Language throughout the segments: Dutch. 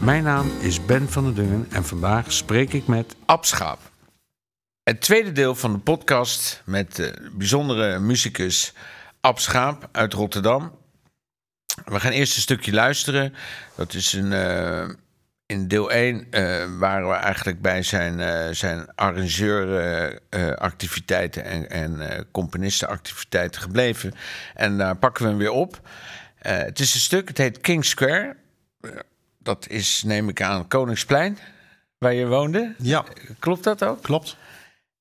Mijn naam is Ben van der Dungen en vandaag spreek ik met Abschaap. Het tweede deel van de podcast met de bijzondere muzikus Abschaap uit Rotterdam. We gaan eerst een stukje luisteren. Dat is een, eh, in deel 1 eh, waren we eigenlijk bij zijn, eh zijn arrangeuractiviteiten en, en eh, componistenactiviteiten gebleven. En daar pakken we hem weer op. Eh, het is een stuk, het heet King Square. Dat is, neem ik aan, Koningsplein, waar je woonde. Ja, Klopt dat ook? klopt.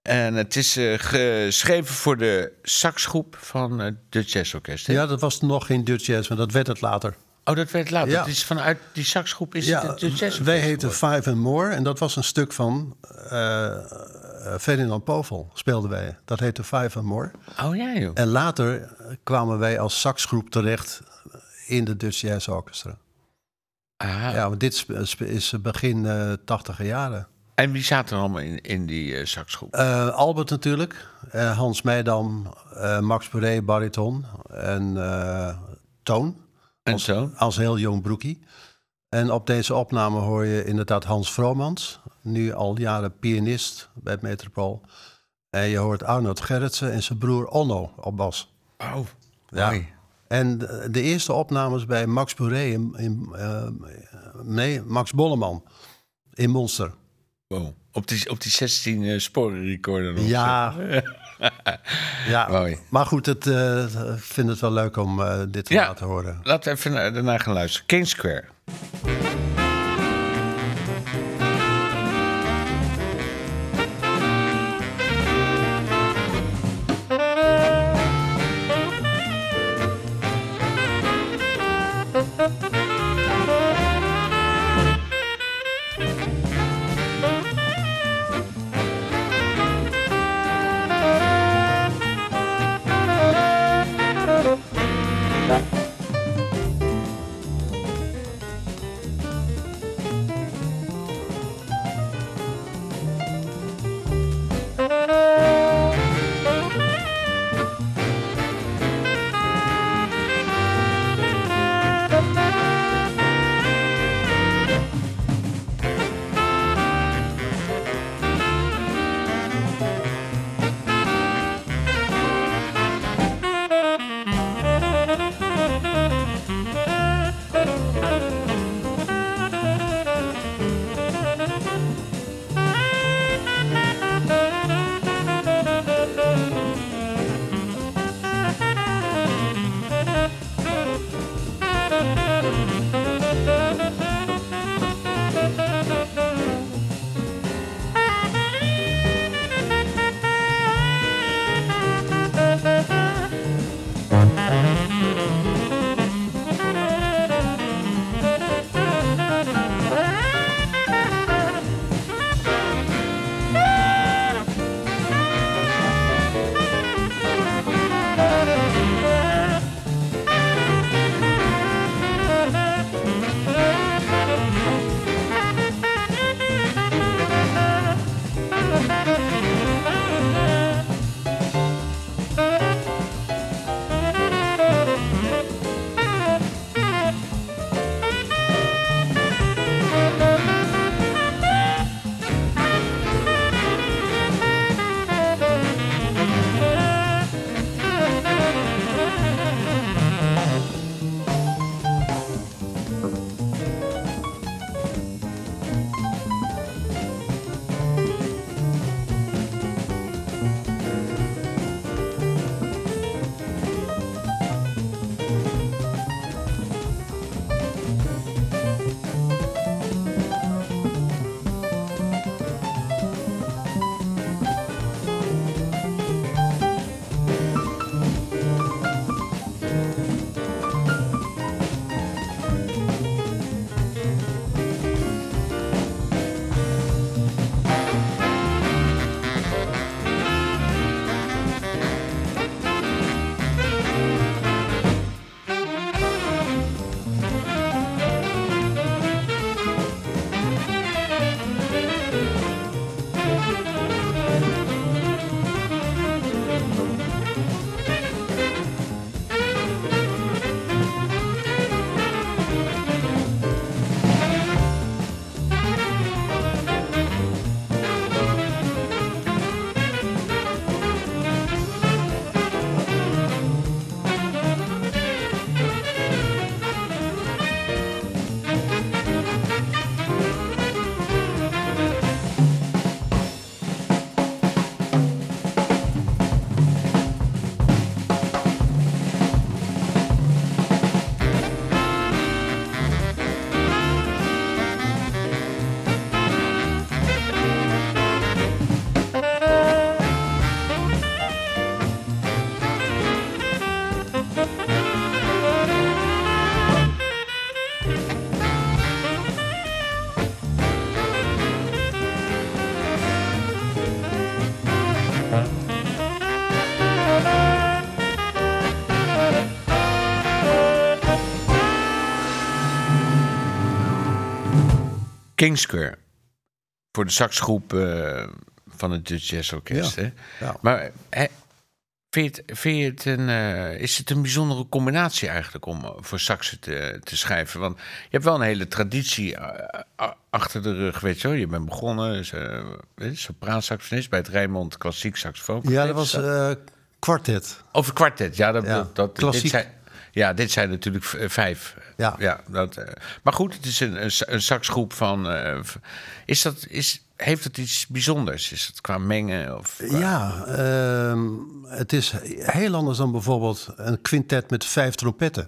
En het is eh, geschreven voor de saxgroep van eh, de jazzorkest. hè? Ja, dat was nog geen Dutch Jazz, maar dat werd het later. Oh, dat werd later. Ja. Het is vanuit die saxgroep is Ja, het de jazzorkest wij heten. Five and More en dat was een stuk van eh, Ferdinand Povel, speelden wij. Dat heette Five and More. Oh ja, joh. En later kwamen wij als saxgroep terecht in de Dutch Jazz Orchestra. Ja, want dit sp- is begin eh tachtiger jaren. En wie zaten er allemaal in, in die eh, saxgroep? Eh, Albert natuurlijk, Hans Meidam, Max Bourré, bariton en Toon. En als, zo? Als heel jong broekie. En op deze opname hoor je inderdaad Hans Vromans, nu al jaren pianist bij het Metropool. En je hoort Arnold Gerritsen en zijn broer Onno op bas. Oh, Ja. mooi. En de, eerste opnames bij Max Bourré in, in eh, nee, Max Bolleman in Monster. Wow. Op die, op die 16 eh, sporen recorder. Ja. ja, Mooi. maar goed, eh, ik vind het wel leuk om dit te Ja. laten horen. Laten we even daarna gaan luisteren. King Square. Kingsquare. Voor de saxgroep eh, van het Dutch Jazz Orkest. Ja. Hè? Ja. Maar vind, je het, vind je het een, eh, is het een bijzondere combinatie eigenlijk om eh, voor saxen te, te schrijven? Want je hebt wel een hele traditie achter de rug, weet je wel. Je bent begonnen uh, sopraansaxofonist bij het Rijnmond Klassiek Saxofoon. Ja, dat was kwartet. Een kwartet, ja. Dat, Ja, dat, dat- klassiek. Dit zijn, ja, dit zijn natuurlijk vijf. Ja. ja dat, eh, maar goed, het is een, een, sa- een saxgroep van... eh, is dat, is, heeft het iets bijzonders? Is het qua mengen? Of, qua- Ja, ehm, het is heel anders dan bijvoorbeeld een quintet met vijf trompetten.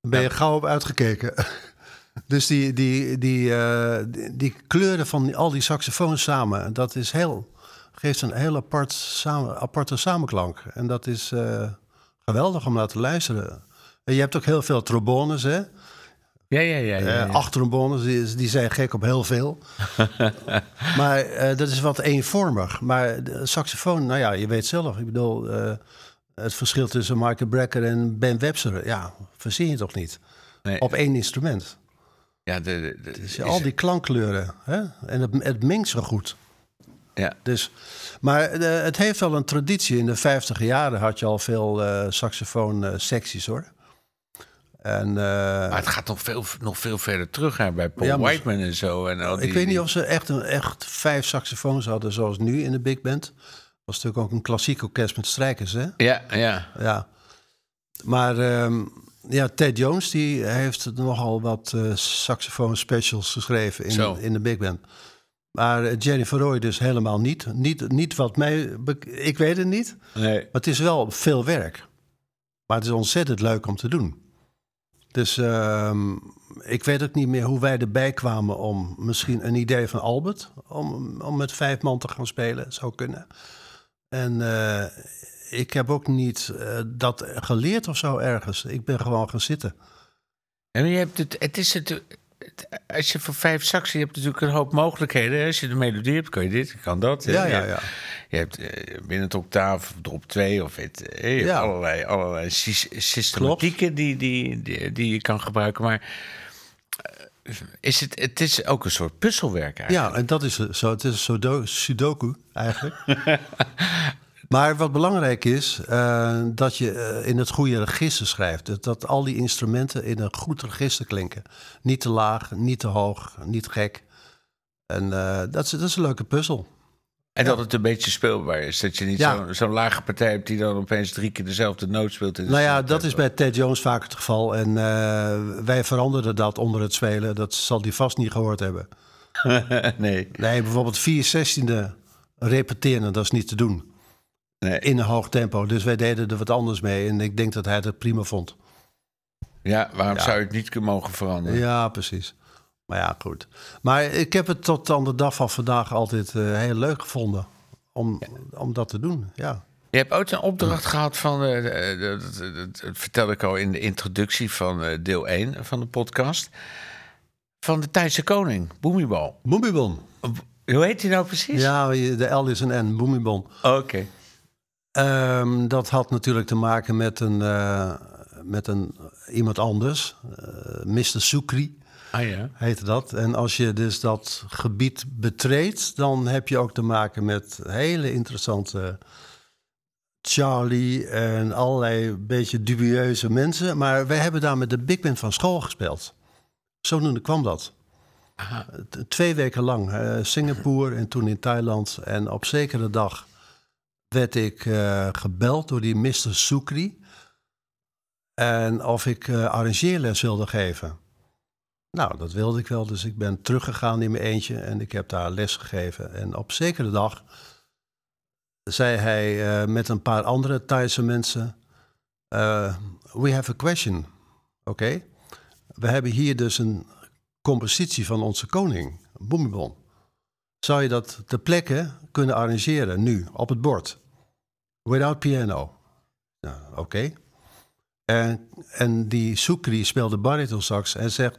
Daar ben je gauw op uitgekeken. dus die, die, die, eh, die, die kleuren van al die saxofoons samen, dat is heel, geeft een heel apart samen, aparte samenklank. En dat is geweldig om naar te luisteren. En je hebt ook heel veel trombones, hè? ja, ja, ja. ja, ja. Eh, acht trombones, die, die zijn gek op heel veel. maar eh, dat is wat eenvormig. Maar de saxofoon, nou ja, je weet zelf. Ik bedoel, eh, het verschil tussen Michael Brecker en Ben Webster... ja, verzin je toch niet? Nee, Op één instrument. ja, de, de, de- Dus is- al die klankkleuren. Hè? En het, het mengt zo goed. ja. Dus, maar eh, het heeft wel een traditie. In de vijftig jaren had je al veel eh saxofoon-secties, hoor. En, eh, Maar het gaat nog veel, nog veel verder terug hè, bij Paul Ja, maar- Whiteman en zo. En al die, Ik weet niet of ze echt, een, echt vijf saxofoons hadden zoals nu in de big band. Dat was natuurlijk ook een klassiek orkest met strijkers, hè? Ja, ja. Ja. Maar ehm, ja, Ted Jones die heeft nogal wat eh saxofoon specials geschreven Zo. in, in de big band. Maar eh, Jennifer Roy dus helemaal niet. Niet, niet wat mij... Ik weet het niet. Nee. Maar het is wel veel werk. Maar het is ontzettend leuk om te doen. Dus ehm, ik weet ook niet meer hoe wij erbij kwamen om misschien een idee van Albert. Om, om met vijf man te gaan spelen, zou kunnen. En eh, ik heb ook niet eh, dat geleerd of zo ergens. Ik ben gewoon gaan zitten. En je hebt het, het is het, het- als je voor vijf saxen, je hebt natuurlijk een hoop mogelijkheden. Als je de melodie hebt, kan je dit, kan dat. Ja, ja, Je- ja. Je hebt eh, binnen het octaaf, drop 2 of het, eh, je hebt Ja. allerlei, allerlei sys- systematieken die, die, die, die je kan gebruiken. Maar eh, is het, het is ook een soort puzzelwerk eigenlijk. Ja, en dat is zo. Het is een sudo- sudoku eigenlijk. maar wat belangrijk is, eh, dat je eh, in het goede register schrijft. Dat, dat al die instrumenten in een goed register klinken. Niet te laag, niet te hoog, niet gek. En eh, dat, is, dat is een leuke puzzel. En dat het een beetje speelbaar is. Dat je niet Ja. zo'n zo'n lage partij hebt die dan opeens drie keer dezelfde noot speelt. in Nou ja, dat is bij Ted Jones vaak het geval. En wij veranderden dat onder het spelen. Dat zal hij vast niet gehoord hebben. nee, Nee, bijvoorbeeld 4 zestiende repeteren, dat is niet te doen. Nee. In een hoog tempo. Dus wij deden er wat anders mee. En ik denk dat hij het prima vond. Ja, waarom Ja. zou je het niet kunnen mogen veranderen? Ja, precies. Maar ja, goed. Maar ik heb het tot aan de dag van vandaag altijd eh, heel leuk gevonden. Om, om dat te doen, ja. Je hebt ooit een opdracht gehad van, eh, dat, dat, dat- dat vertelde ik al in de introductie van eh, deel 1 van de podcast, van de Thaise koning. Boemibon. Hoe heet hij nou precies? Ja, de L is een N, Boemibon. Oké. Ehm, dat had natuurlijk te maken met een, eh, met een iemand anders. eh Mr. Sukri Ah ja. heette dat. En als je dus dat gebied betreedt, dan heb je ook te maken met hele interessante Charlie en allerlei beetje dubieuze mensen. Maar wij hebben daar met de big band van school gespeeld. Zodoende kwam dat. Twee weken lang. eh, Singapore en toen in Thailand. En op zekere dag werd ik eh, gebeld door die Mr. Sukri. En of ik eh arrangeerles wilde geven. Nou, dat wilde ik wel. Dus ik ben teruggegaan in mijn eentje en ik heb daar les gegeven. En op zekere dag zei hij eh, met een paar andere Thaise mensen... we have a question. Oké. We hebben hier dus een compositie van onze koning, Boemibon. Zou je dat ter plekke kunnen arrangeren, nu, op het bord? Without piano. Nou, oké. En, en die Sukri speelde bariton sax en zegt...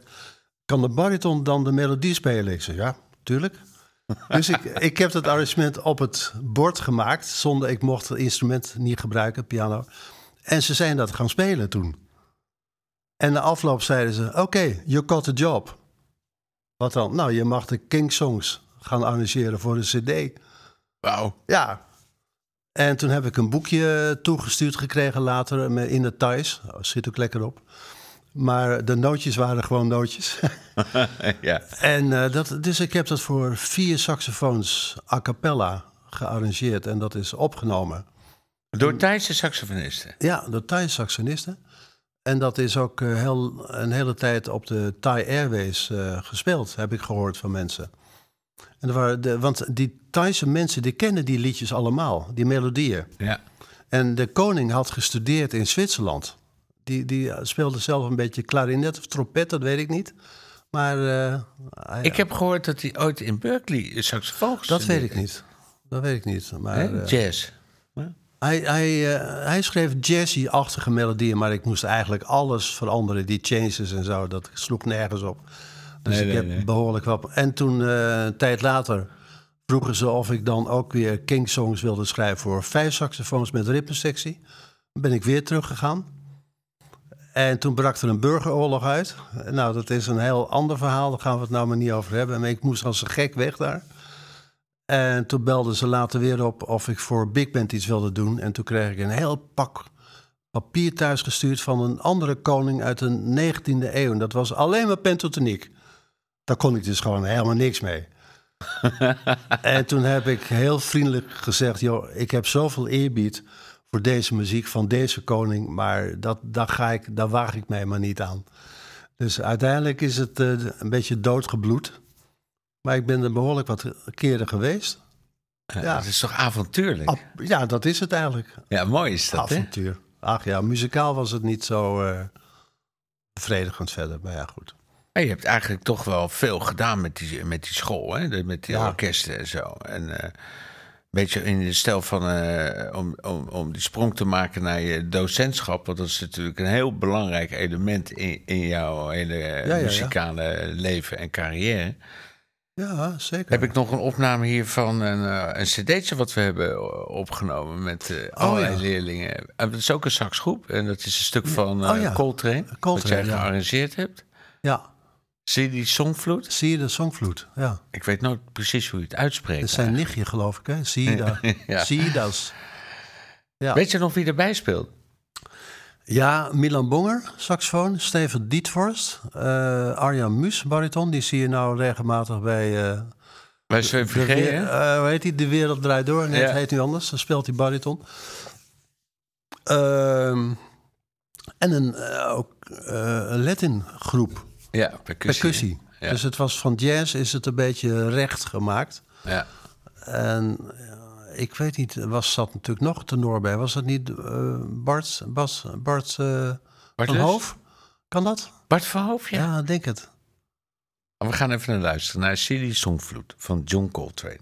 Kan de bariton dan de melodie spelen? Ik zeg, ja, tuurlijk. dus ik, ik heb het arrangement op het bord gemaakt... zonder ik mocht het instrument niet gebruiken, piano. En ze zijn dat gaan spelen toen. En na afloop zeiden ze, oké, you got the job. Wat dan? Nou, je mag de King Songs gaan arrangeren voor een cd. Wauw. Ja. En toen heb ik een boekje toegestuurd gekregen later met in de Thais. Oh, zit ook lekker op. Maar de nootjes waren gewoon nootjes. ja. en eh, dat, dus ik heb dat voor vier saxofoons a cappella gearrangeerd en dat is opgenomen. Door Thaise saxofonisten. Ja, door Thai saxonisten. En dat is ook eh, heel, een hele tijd op de Thai Airways eh, gespeeld, heb ik gehoord van mensen. En er waren de, want die Thaise mensen die kennen die liedjes allemaal, die melodieën. Ja. En de koning had gestudeerd in Zwitserland. Die, die speelde zelf een beetje klarinet of trompet, dat weet ik niet. Maar eh, hij- Ik heb gehoord dat hij ooit in Berkeley saxofoon dat weet ik niet. Dat weet ik niet. Maar, eh, Jazz. Hij, hij, eh, hij schreef jazzy-achtige melodieën, maar ik moest eigenlijk alles veranderen. Die changes en zo, dat sloeg nergens op. Dus Nee, ik nee, heb nee. behoorlijk wat... En toen, eh, een tijd later, vroegen ze of ik dan ook weer King Songs wilde schrijven... voor vijf saxofoons met ritmesectie. Ben ik weer teruggegaan. En toen brak er een burgeroorlog uit. Nou, dat is een heel ander verhaal, daar gaan we het nou maar niet over hebben. Maar ik moest als een gek weg daar. En toen belden ze later weer op of ik voor Big Band iets wilde doen. En toen kreeg ik een heel pak papier thuisgestuurd van een andere koning uit de 19e eeuw. En dat was alleen maar pentatoniek. Daar kon ik dus gewoon helemaal niks mee. en toen heb ik heel vriendelijk gezegd: joh, ik heb zoveel eerbied voor deze muziek van deze koning, maar dat, daar, ga ik, daar waag ik mij maar niet aan. Dus uiteindelijk is het eh, een beetje doodgebloed. Maar ik ben er behoorlijk wat keren geweest. Ja. Ja. Dat is toch avontuurlijk? Ja, dat is het eigenlijk. Ja, mooi is dat, hè? Avontuur. Ach ja, muzikaal was het niet zo eh, bevredigend verder. Maar ja, goed. Je hebt eigenlijk toch wel veel gedaan met die, met die school, hè? Met die Ja. orkesten en zo. En eh, een beetje in de stijl van eh, om, om, om die sprong te maken naar je docentschap. Want dat is natuurlijk een heel belangrijk element in, in jouw hele ja. muzikale leven en carrière. Ja, zeker. Heb ik nog een opname hier van een, eh, een cd'tje wat we hebben eh, opgenomen met eh, allerlei ja. leerlingen. En dat is ook een saxgroep en dat is een stuk van eh Oh ja. Coltrane, wat Coltrane, jij ja. gearrangeerd hebt. Ja, Zie je die songvloed? zie je de songvloed? Ja. Ik weet nooit precies hoe je het uitspreekt. Dat is zijn nichtje, geloof ik, hè? Zie je dat? Ja. Zie je dat? Ja. Weet je nog wie erbij speelt? Ja, Milan Bonger, saxofoon. Steven Dietvorst. eh Arjan Muus, bariton. Die zie je nou regelmatig bij... eh, Bij weer- hè? eh, hoe heet hij? De Wereld Draait Door. Nee, Ja. het heet nu anders. Dan speelt hij bariton. Ehm, en een, ook, een Latin groep. Ja, percussie. Percussie. Ja. Dus het was van jazz is het een beetje recht gemaakt. Ja. En eh, ik weet niet, was zat natuurlijk nog tenor bij. Was dat niet eh, Bart, Bas, Bart eh, Bart van Lus? Hoof? Kan dat? Bart van Hoof, ja. Ja, ik denk het. We gaan even naar luisteren naar Silly Songvloed van John Coltrane.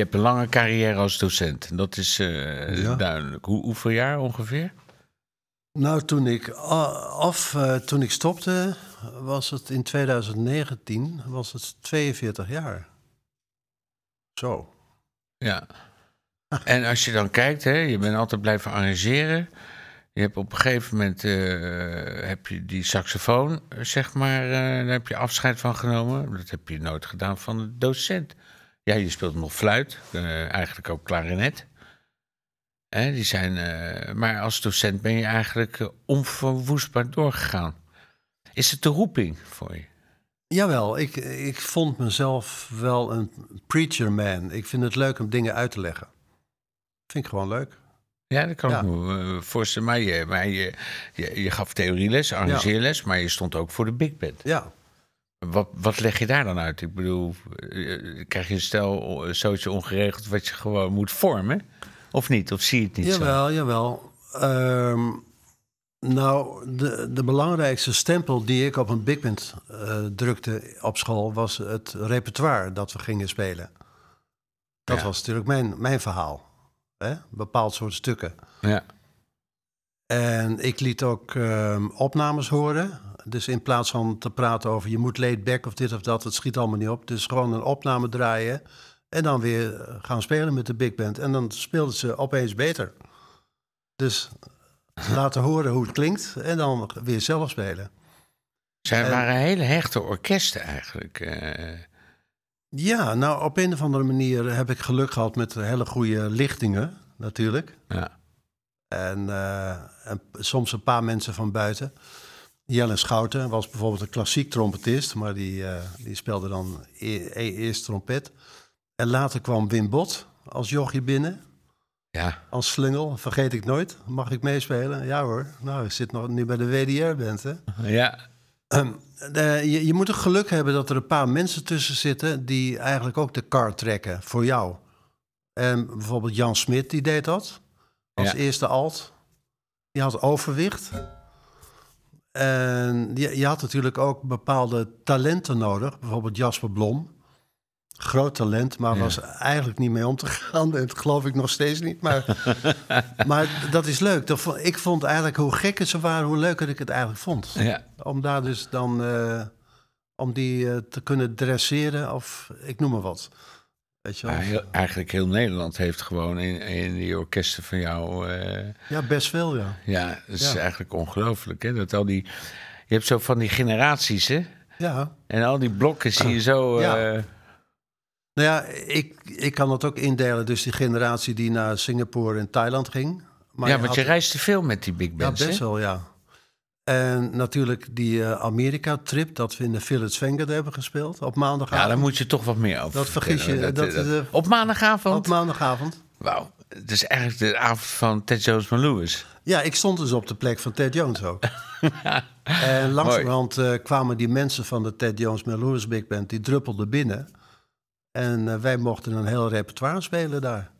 Je hebt een lange carrière als docent. Dat is eh, Ja. duidelijk. Hoe, hoeveel jaar ongeveer? Nou, toen ik, af, eh, toen ik stopte, was het in 2019, was het 42 jaar. Zo. Ja. En als je dan kijkt, hè, je bent altijd blijven arrangeren. Je hebt op een gegeven moment eh, heb je die saxofoon, zeg maar, daar heb je afscheid van genomen. Dat heb je nooit gedaan van de docent. Ja, je speelt nog fluit, eh, eigenlijk ook klarinet. Hè, die zijn, eh, maar als docent ben je eigenlijk eh, onverwoestbaar doorgegaan. Is het de roeping voor je? Jawel, ik, ik vond mezelf wel een preacher man. Ik vind het leuk om dingen uit te leggen. Vind ik gewoon leuk. Ja, dat kan Ja. ik me voorstellen. Maar, je, maar je, je, je gaf theorieles, arrangeerles, maar je stond ook voor de big band. Ja, Wat, wat leg je daar dan uit? Ik bedoel, eh, krijg je een stel eh, zoiets ongeregeld wat je gewoon moet vormen? Of niet? Of zie je het niet zo? jawel, jawel. Ehm, nou, de, de belangrijkste stempel die ik op een big band eh, drukte op school... was het repertoire dat we gingen spelen. Dat Ja. was natuurlijk mijn, mijn verhaal. Hè? Een bepaald soort stukken. Ja, En ik liet ook ehm, opnames horen. Dus in plaats van te praten over je moet laid back of dit of dat, het schiet allemaal niet op. Dus gewoon een opname draaien en dan weer eh, gaan spelen met de big band. En dan speelden ze opeens beter. Dus laten horen hoe het klinkt en dan weer zelf spelen. zij En- waren hele hechte orkesten eigenlijk. eh. Ja, nou op een of andere manier heb ik geluk gehad met hele goede lichtingen natuurlijk. ja. En, eh, en soms een paar mensen van buiten. Jelle Schouten was bijvoorbeeld een klassiek trompetist, maar die, eh, die speelde dan e- e- eerst trompet. En later kwam Wim Bot als jochie binnen, ja, als slungel. Vergeet ik nooit. Mag ik meespelen? Ja hoor. Nou, ik zit nog nu bij de WDR-band, hè. ja, Ehm, eh, je, je moet ook geluk hebben dat er een paar mensen tussen zitten... die eigenlijk ook de kar trekken voor jou. En bijvoorbeeld Jan Smit, die deed dat. Als Ja. eerste alt. Die had overwicht. En je, je had natuurlijk ook bepaalde talenten nodig. Bijvoorbeeld Jasper Blom. Groot talent, maar Ja. was eigenlijk niet mee om te gaan. Dat geloof ik nog steeds niet. Maar, maar dat is leuk. Ik vond eigenlijk hoe gekker ze waren, hoe leuker ik het eigenlijk vond. ja. Om daar dus dan eh, om die eh, te kunnen dresseren of ik noem maar wat. Weet je wel? Maar heel- eigenlijk heel Nederland heeft gewoon in, in die orkesten van jou... eh, Ja, best veel, ja. ja, dat is Ja. eigenlijk ongelooflijk. Hè? Dat al die, je hebt zo van die generaties, hè? Ja. En al die blokken zie je zo... Ja. eh, Nou ja, ik, ik kan het ook indelen. Dus die generatie die naar Singapore en Thailand ging. Maar ja, je want had- je reist te veel met die big Ja, bands, best hè? wel, ja. En natuurlijk die eh, Amerika-trip, dat we in de Village Vanguard hebben gespeeld op maandagavond. Ja, daar moet je toch wat meer over Dat vergis je, dat- dat- op maandagavond? Op maandagavond. Wauw, het is eigenlijk de avond van Ted Jones van Lewis. Ja, ik stond dus op de plek van Ted Jones ook. en langzamerhand eh, kwamen die mensen van de Ted Jones met Lewis Big Band, die druppelden binnen. En eh, wij mochten een heel repertoire spelen daar.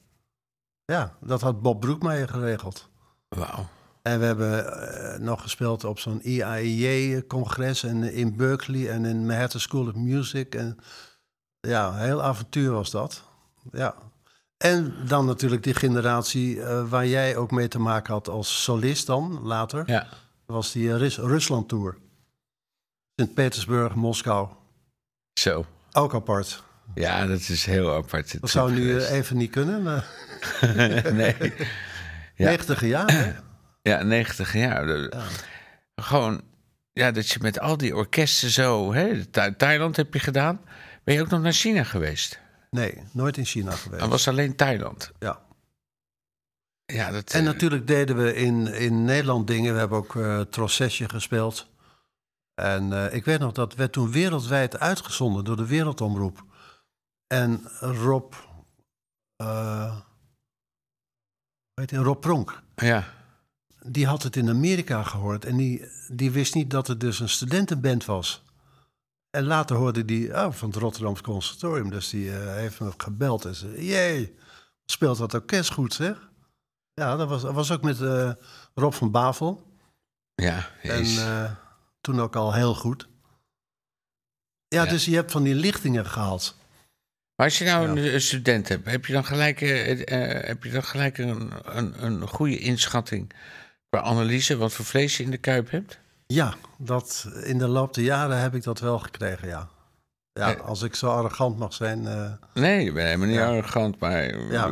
Ja, dat had Bob Broekmeijer geregeld. Wauw. En we hebben eh, nog gespeeld op zo'n IAEA-congres en in Berkeley en in Manhattan School of Music. En ja, een heel avontuur was dat. Ja. En dan natuurlijk die generatie eh, waar jij ook mee te maken had als solist dan, later. Ja. Was die eh, Rus- Rusland-tour. Sint-Petersburg, Moskou. Zo. Ook apart. Ja, dat is heel apart. Dat zou nu even niet kunnen. Maar nee. Ja. 90 jaar. hè? Ja, 90 jaar. Gewoon, ja, dat je met al die orkesten zo... Hè, Tha- Thailand heb je gedaan. Ben je ook nog naar China geweest? Nee, nooit in China geweest. Dat was alleen Thailand. Ja. Ja, dat... En eh, natuurlijk deden we in, in Nederland dingen. We hebben ook eh Trossesje gespeeld. En eh, ik weet nog, dat werd toen wereldwijd uitgezonden door de Wereldomroep. En Rob... weet je, Rob Pronk, Ja, die had het in Amerika gehoord. En die, die wist niet dat het dus een studentenband was. En later hoorde die oh, van het Rotterdamse Conservatorium. Dus die eh, heeft me gebeld en zei... Jee, speelt dat orkest goed, zeg. Ja, dat was, dat was ook met eh, Rob van Bavel. ja. En jeez. eh, toen ook al heel goed. Ja, Ja. dus je hebt van die lichtingen gehad. Maar als je nou een, een student hebt, heb je dan gelijk, heb je dan gelijk een, een, een goede inschatting qua analyse wat voor vlees je in de kuip hebt? Ja, dat, in de loop der jaren heb ik dat wel gekregen, ja. Ja, Eh. als ik zo arrogant mag zijn. eh, Nee, ik ben helemaal niet Ja. arrogant, maar ik Ja.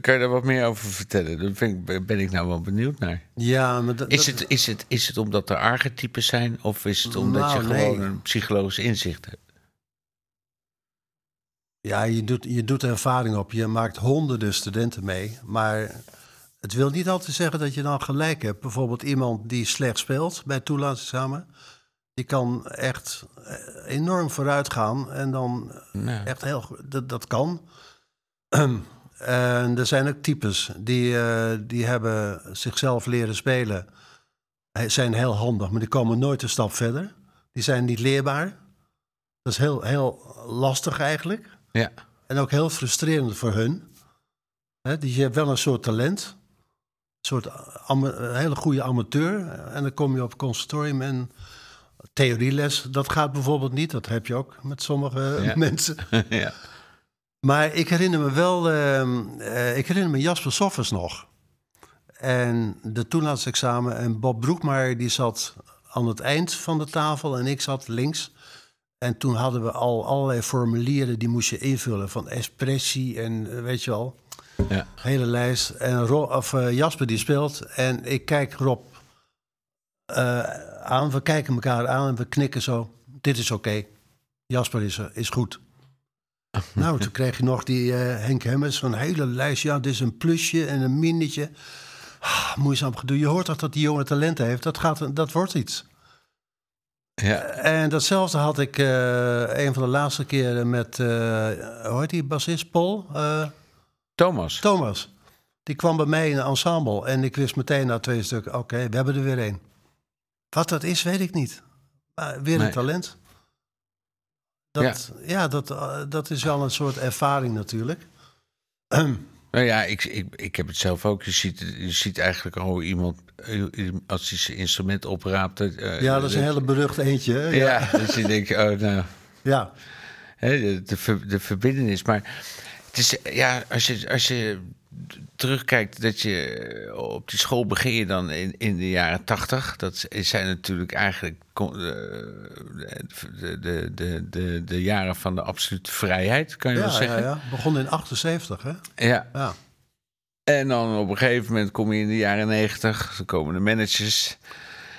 kan je daar wat meer over vertellen? Daar vind ik, ben ik nou wel benieuwd naar. ja, maar dat, Is het, is, het, is het omdat er archetypes zijn of is het omdat Nou, je nee. gewoon een psychologisch inzicht hebt? Ja, je doet, je doet ervaring op. Je maakt honderden studenten mee. Maar het wil niet altijd zeggen dat je dan gelijk hebt. Bijvoorbeeld iemand die slecht speelt bij toelatingsexamen. Die kan echt eh, enorm vooruit gaan. En dan Nou, echt heel goed. Dat, dat kan. en er zijn ook types die, eh, die hebben zichzelf leren spelen. Zijn heel handig, maar die komen nooit een stap verder. Die zijn niet leerbaar. Dat is heel, heel lastig eigenlijk. ja. En ook heel frustrerend voor hun. Hè, dus je hebt wel een soort talent. Een soort ama- een hele goede amateur. En dan kom je op conservatorium en theorieles. Dat gaat bijvoorbeeld niet. Dat heb je ook met sommige Ja. mensen. ja. Maar ik herinner me wel, ehm, eh, ik herinner me Jasper Soffers nog. En de toelatingsexamen. En Bob Broekmaier die zat aan het eind van de tafel en ik zat links. En toen hadden we al allerlei formulieren die moest je invullen. Van expressie en eh, weet je wel, ja. hele lijst. En Ro- of, eh, Jasper die speelt en ik kijk Rob eh, aan. We kijken elkaar aan en we knikken zo. Dit is oké. Jasper is, eh, is goed. Nou, toen kreeg je nog die Henk Hemmers, zo'n hele lijst. Ja, dit is een plusje en een minnetje. Ah, moeizaam gedoe. Je hoort toch dat die jongen talenten heeft? Dat, gaat, dat wordt iets. ja. En datzelfde had ik een van de laatste keren met, eh hoe heet die bassist, Paul? Eh, Thomas. Thomas. Die kwam bij mij in een ensemble en ik wist meteen na twee stukken, oké, we hebben er weer één. Wat dat is, weet ik niet. Maar weer een Nee. talent. Dat, ja, dat, eh, dat is wel een soort ervaring natuurlijk. Nou ja, ik, ik, ik heb het zelf ook. Je ziet, je ziet eigenlijk al iemand, eh, als hij zijn instrument opraapt. eh, ja, dat is een hele berucht eentje. hè? Ja, Ja, dus je denkt, oh nou, ja. hè, de, de, de verbindenis. Maar het is, ja, als je, als je terugkijkt dat je op die school begin je dan in, in de jaren tachtig. Dat zijn natuurlijk eigenlijk eh, de, de, de, de, de jaren van de absolute vrijheid, kan je wel Ja, ja, zeggen. ja. Begon in 78, hè? ja. Ja. En dan op een gegeven moment kom je in de jaren negentig, dan komen de managers.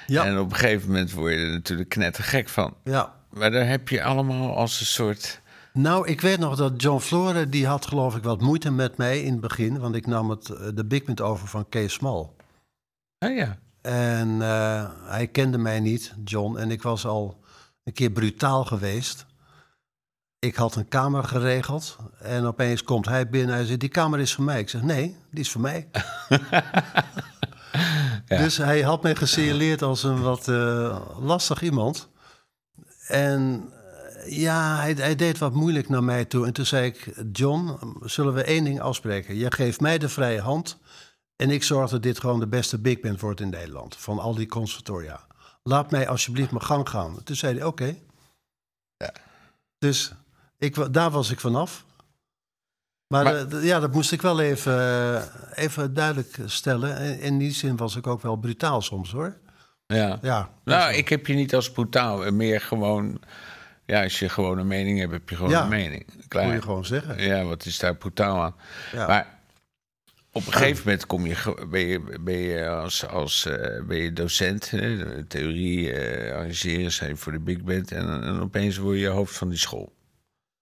Ja, En op een gegeven moment word je er natuurlijk knettergek van. ja. Maar daar heb je allemaal als een soort... Nou, ik weet nog dat John Flore, die had geloof ik wat moeite met mij in het begin. Want ik nam het, eh, de big over van Kees Small. Oh ja, En eh, hij kende mij niet, John. En ik was al een keer brutaal geweest. Ik had een kamer geregeld. En opeens komt hij binnen. Hij zegt, die kamer is voor mij. Ik zeg, nee, die is voor mij. Dus hij had mij gesignaleerd als een wat eh, lastig iemand. En ja, hij, hij deed wat moeilijk naar mij toe. En toen zei ik, John, zullen we één ding afspreken? Jij geeft mij de vrije hand. En ik zorg dat dit gewoon de beste big band wordt in Nederland. Van al die conservatoria. Laat mij alsjeblieft mijn gang gaan. Toen zei hij, oké. Ja. Dus ik, daar was ik vanaf. Maar, Maar- eh, ja, dat moest ik wel even, eh, even duidelijk stellen. En in die zin was ik ook wel brutaal soms, hoor. ja. Ja. Nou, ik heb je niet als brutaal. en Meer gewoon... Ja, als je gewoon een mening hebt, heb je gewoon Ja. een mening. moet je Klaar. gewoon zeggen. Ja, wat is daar brutaal aan? Ja. Maar op een gegeven moment kom je, ben je, ben je als, als eh, ben je docent, hè, theorie, eh, arrangeren zijn voor de big band. En, en opeens word je hoofd van die school.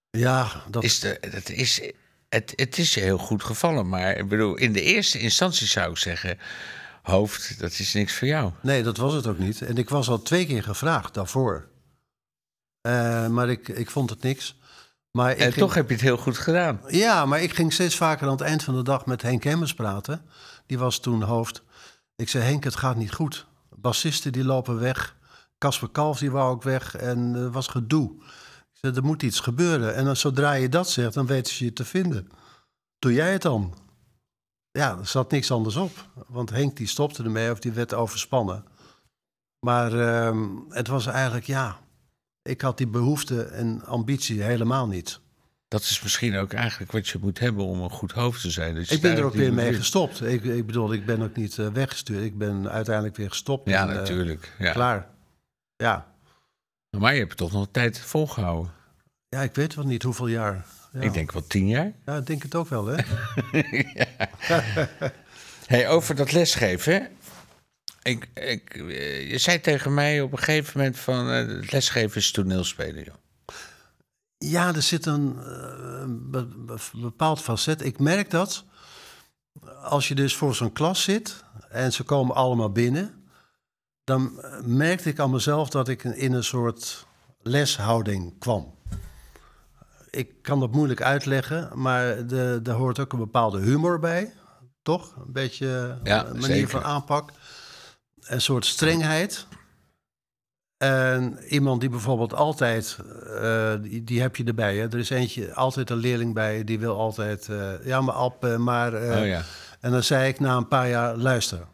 Ja, dat, Is de, dat is, het, het is je heel goed gevallen, maar ik bedoel, in de eerste instantie zou ik zeggen: hoofd, dat is niks voor jou. nee, dat was het ook niet. En ik was al twee keer gevraagd daarvoor. Eh, maar ik, ik vond het niks. Maar ik En ging- toch heb je het heel goed gedaan. Ja, maar ik ging steeds vaker aan het eind van de dag met Henk Hemmers praten. Die was toen hoofd. Ik zei, Henk, het gaat niet goed. Bassisten die lopen weg. Casper Kalf die wou ook weg. En er was gedoe. Ik zei, er moet iets gebeuren. En dan, zodra je dat zegt, dan weten ze je te vinden. Doe jij het dan? Ja, er zat niks anders op. Want Henk die stopte ermee of die werd overspannen. Maar ehm, het was eigenlijk, ja... Ik had die behoefte en ambitie helemaal niet. Dat is misschien ook eigenlijk wat je moet hebben om een goed hoofd te zijn. Ik ben er ook weer mee gestopt. Ik, ik bedoel, ik ben ook niet eh, weggestuurd. Ik ben uiteindelijk weer gestopt. Ja, en, eh, natuurlijk. Ja. Klaar. Ja. Maar je hebt het toch nog een tijd volgehouden. ja, ik weet wel niet hoeveel jaar. Ja. Ik denk wel tien jaar. Ja, ik denk het ook wel, hè? Hey, over dat lesgeven. Ik, ik, eh, je zei tegen mij op een gegeven moment van... eh, het lesgeven is toneelspelen, joh. Ja, er zit een eh, be- be- bepaald facet. Ik merk dat als je dus voor zo'n klas zit en ze komen allemaal binnen, dan eh, merkte ik aan mezelf dat ik in een soort leshouding kwam. Ik kan dat moeilijk uitleggen, maar er hoort ook een bepaalde humor bij, toch? Een beetje Ja, een manier zeker. van aanpak. Een soort strengheid. En iemand die bijvoorbeeld altijd, eh, die, die heb je erbij. Hè? Er is eentje, altijd een leerling bij, die wil altijd, eh, ja maar Ab, maar... eh, oh ja. En dan zei ik na een paar jaar, luister.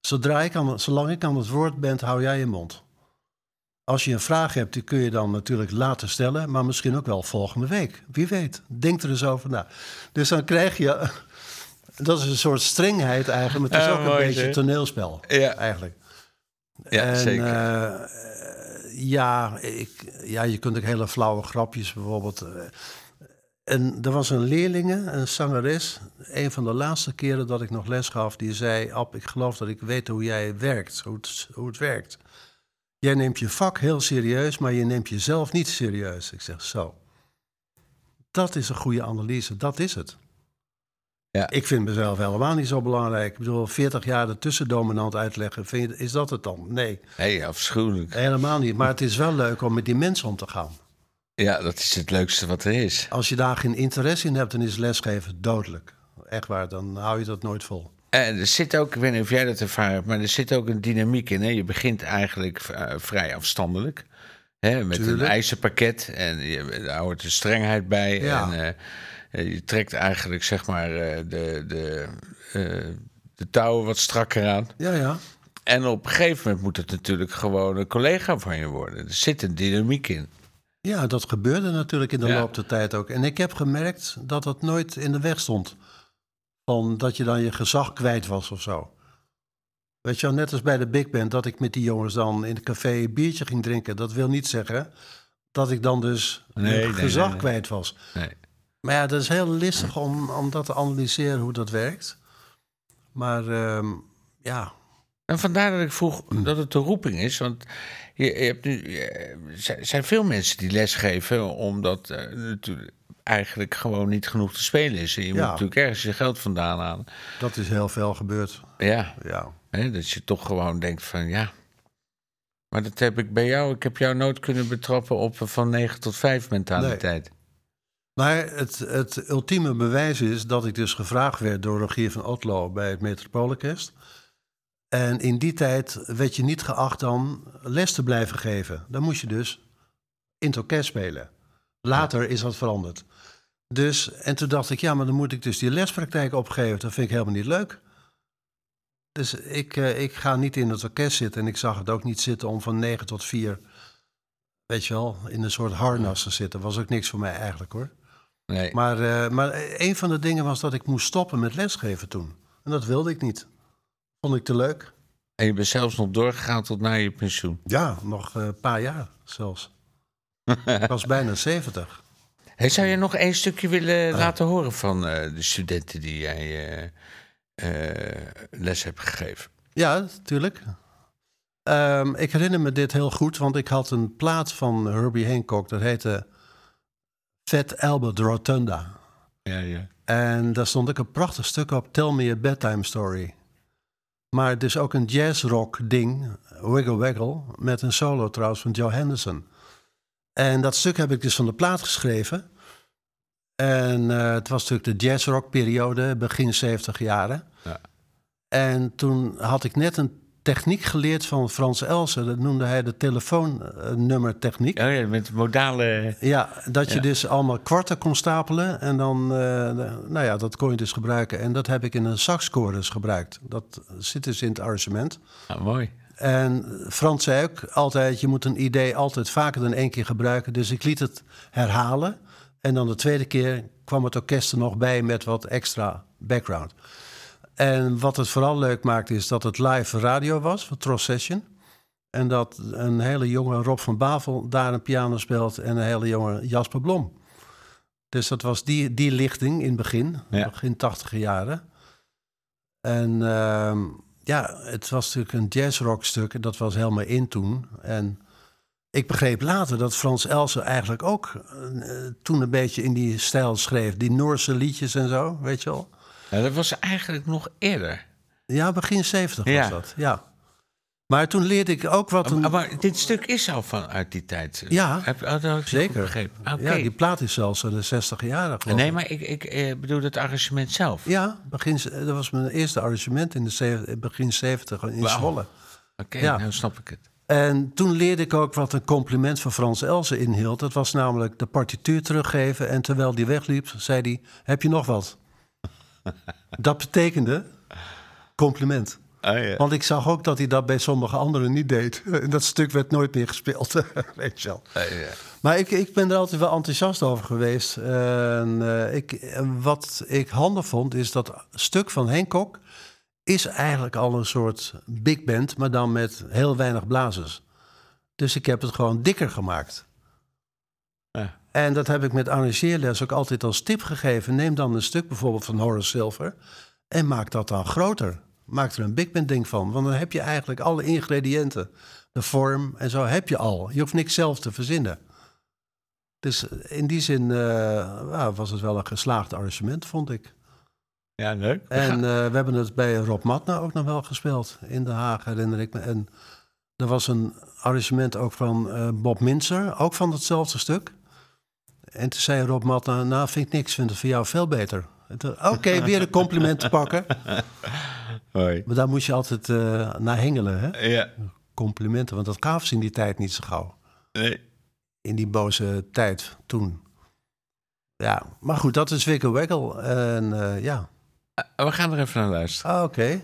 Zodra ik aan, zolang ik aan het woord ben, hou jij je mond. Als je een vraag hebt, die kun je dan natuurlijk later stellen, maar misschien ook wel volgende week. Wie weet, denk er eens over na. Dus dan krijg je, dat is een soort strengheid eigenlijk, maar het is Ah, ook een mooi, beetje toneelspel Ja. eigenlijk. Ja, en, zeker. eh, ja, ik, ja, je kunt ook hele flauwe grapjes bijvoorbeeld. eh. En er was een leerlinge, een zangeres, een van de laatste keren dat ik nog les gaf, die zei: Ab, ik geloof dat ik weet hoe jij werkt, hoe het, hoe het werkt. Jij neemt je vak heel serieus, maar je neemt jezelf niet serieus. Ik zeg zo. Dat is een goede analyse, dat is het. Ja. Ik vind mezelf helemaal niet zo belangrijk. Ik bedoel, 40 jaar ertussen dominant uitleggen, vind je, is dat het dan? Nee, Nee, afschuwelijk. helemaal niet. Maar het is wel leuk om met die mensen om te gaan. Ja, dat is het leukste wat er is. Als je daar geen interesse in hebt, dan is lesgeven dodelijk. Echt waar, dan hou je dat nooit vol. En er zit ook, ik weet niet of jij dat ervaren hebt, maar er zit ook een dynamiek in. Hè? Je begint eigenlijk eh, vrij afstandelijk. Hè? Met Tuurlijk. een ijzerpakket en je, daar hoort de strengheid bij. Ja. En eh, je trekt eigenlijk zeg maar eh, de, de, eh, de touwen wat strakker aan. Ja, ja. En op een gegeven moment moet het natuurlijk gewoon een collega van je worden. Er zit een dynamiek in. Ja, dat gebeurde natuurlijk in de Ja. loop der tijd ook. En ik heb gemerkt dat dat nooit in de weg stond. Van dat je dan je gezag kwijt was of zo. Weet je wel, net als bij de Big Band, dat ik met die jongens dan in het café een biertje ging drinken. Dat wil niet zeggen dat ik dan dus Nee, mijn nee, gezag nee. kwijt was. Maar ja, dat is heel listig om, om dat te analyseren hoe dat werkt. Maar ehm, ja, En vandaar dat ik vroeg dat het de roeping is. Want je, je hebt nu, er zijn veel mensen die lesgeven, omdat eh, natuurlijk eigenlijk gewoon niet genoeg te spelen is. En je moet natuurlijk ergens je geld vandaan halen. dat is heel veel gebeurd. Ja, Ja. dat je toch gewoon denkt van ja. Maar dat heb ik bij jou. Ik heb jou nooit kunnen betrappen op een van 9 tot 5 mentaliteit. Maar het, het ultieme bewijs is dat ik dus gevraagd werd door Rogier van Otlo bij het Metropoolorkest. En in die tijd werd je niet geacht dan les te blijven geven. Dan moest je dus in het orkest spelen. Later is dat veranderd. Dus, en toen dacht ik, ja, maar dan moet ik dus die lespraktijk opgeven. Dat vind ik helemaal niet leuk. Dus ik, eh, ik ga niet in het orkest zitten. En ik zag het ook niet zitten om van 9 tot 4, weet je wel, in een soort harnas te zitten. Was ook niks voor mij eigenlijk hoor. Nee. Maar, eh, maar een van de dingen was dat ik moest stoppen met lesgeven toen. En dat wilde ik niet. Vond ik te leuk. En je bent zelfs nog doorgegaan tot na je pensioen. Ja, nog eh, een paar jaar zelfs. ik was bijna 70. Hey, zou je nog één stukje willen laten horen van eh, de studenten die jij les hebt gegeven? Ja, natuurlijk. Ehm, ik herinner me dit heel goed, want ik had een plaat van Herbie Hancock. Dat heette Fat Albert Rotunda. Ja, ja. En daar stond ook een prachtig stuk op, Tell Me a Bedtime Story. Maar het is ook een jazzrock ding, Wiggle Waggle, met een solo trouwens van Joe Henderson. En dat stuk heb ik dus van de plaat geschreven. En eh, het was natuurlijk de jazzrock periode, begin 70 jaren. Ja. En toen had ik net een techniek geleerd van Frans Elsen. Dat noemde hij de telefoonnummertechniek. Oh ja, met modale... Ja, dat je Ja. dus allemaal kwarten kon stapelen. En dan, eh, nou ja, dat kon je dus gebruiken. En dat heb ik in een saxchorus gebruikt. Dat zit dus in het arrangement. Ah, mooi. En Frans zei ook altijd, je moet een idee altijd vaker dan één keer gebruiken. Dus ik liet het herhalen. En dan de tweede keer kwam het orkest er nog bij met wat extra background. En wat het vooral leuk maakte is dat het live radio was, van Tros Session. En dat een hele jonge Rob van Bavel daar een piano speelt en een hele jonge Jasper Blom. Dus dat was die, die lichting in het begin, Ja. begin tachtiger jaren. En ehm, ja, het was natuurlijk een jazzrockstuk en dat was helemaal in toen. En ik begreep later dat Frans Elsen eigenlijk ook eh, toen een beetje in die stijl schreef. Die Noorse liedjes en zo, weet je wel. Ja, dat was eigenlijk nog eerder. Ja, begin 70 was dat, ja. Maar toen leerde ik ook wat een... Maar, maar dit stuk is al van uit die tijd. Ja, Heb, oh, dat Zeker. begrepen. Ah. Ja, die plaat is zelfs in de 60 jaren geloof Nee, ik. maar ik, ik eh, bedoel het arrangement zelf. Ja, begin, dat was mijn eerste arrangement in de zeven- begin 70 in Wauw. Zwolle. Oké, Ja. nou snap ik het. En toen leerde ik ook wat een compliment van Frans Elsen inhield. Dat was namelijk de partituur teruggeven. En terwijl die wegliep, zei hij: Heb je nog wat? Dat betekende compliment. Oh, ja. Want ik zag ook dat hij dat bij sommige anderen niet deed. En dat stuk werd nooit meer gespeeld, weet je wel. Maar ik, ik ben er altijd wel enthousiast over geweest. En, eh, ik, wat ik handig vond, is dat stuk van Hancock... is eigenlijk al een soort big band, maar dan met heel weinig blazers. Dus ik heb het gewoon dikker gemaakt. En dat heb ik met arrangeerles ook altijd als tip gegeven. Neem dan een stuk bijvoorbeeld van Horace Silver... en maak dat dan groter. Maak er een big band ding van. Want dan heb je eigenlijk alle ingrediënten. De vorm en zo heb je al. Je hoeft niks zelf te verzinnen. Dus in die zin eh, ja, was het wel een geslaagd arrangement, vond ik. Ja, leuk. En eh, we hebben het bij Rob Matna ook nog wel gespeeld. In Den Haag, herinner ik me. En er was een arrangement ook van eh, Bob Minzer, ook van hetzelfde stuk. En toen zei Rob Matna, nou vind ik niks, vind het voor jou veel beter. Oké, weer een compliment te pakken. Hoi. Maar daar moest je altijd eh, naar hengelen, hè? Ja, Complimenten, want dat gaven ze in die tijd niet zo gauw. nee. In die boze tijd toen. Ja, maar goed, dat is Wikkel Wekkel. En eh, ja, Ah, We gaan er even naar luisteren. ah, oké.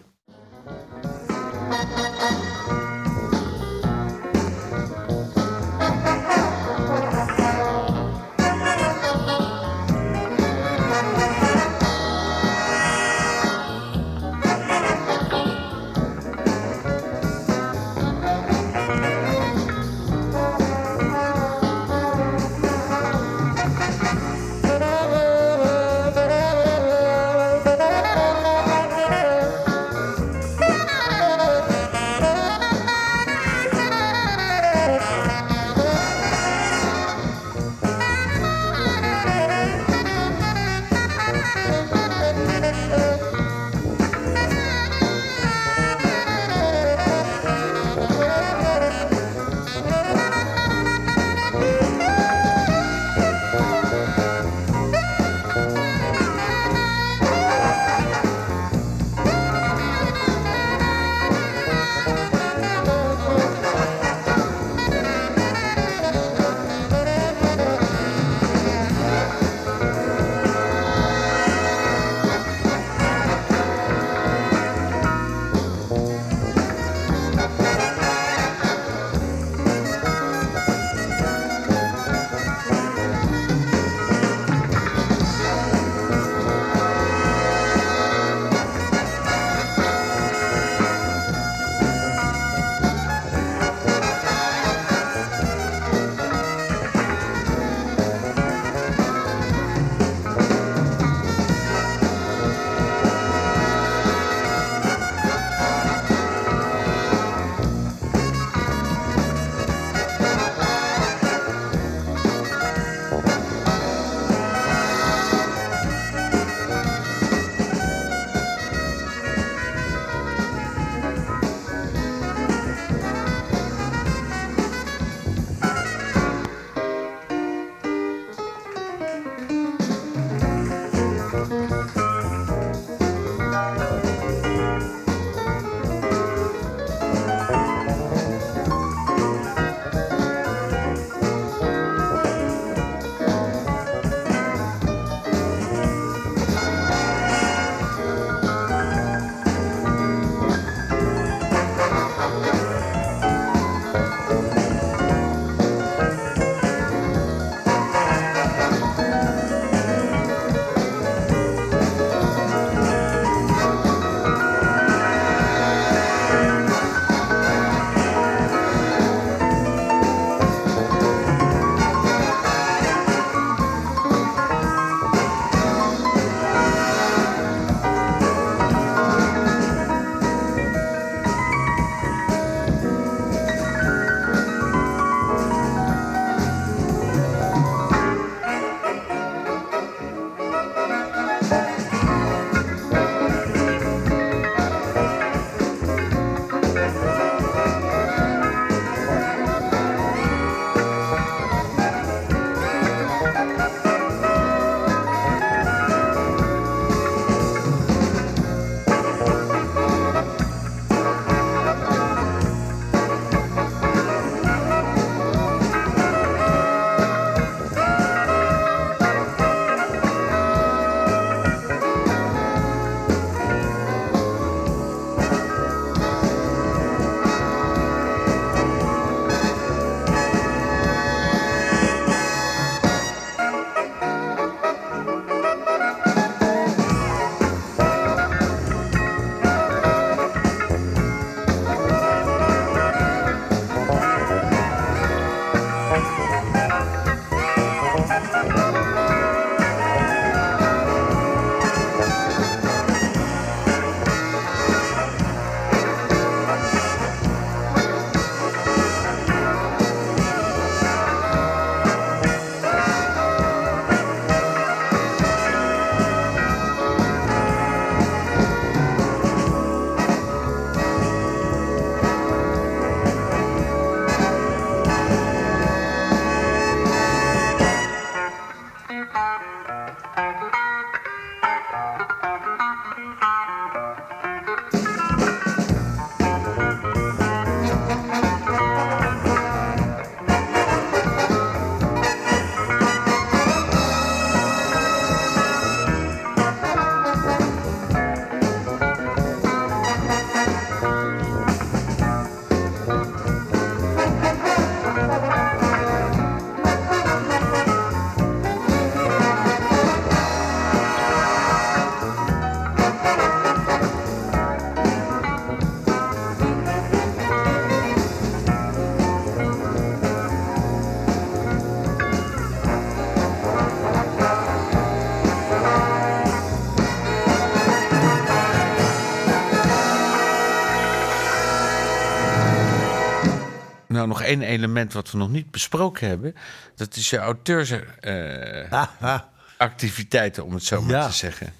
Nou nog één element wat we nog niet besproken hebben. Dat is je auteursactiviteiten, om het zo maar Ja. te zeggen.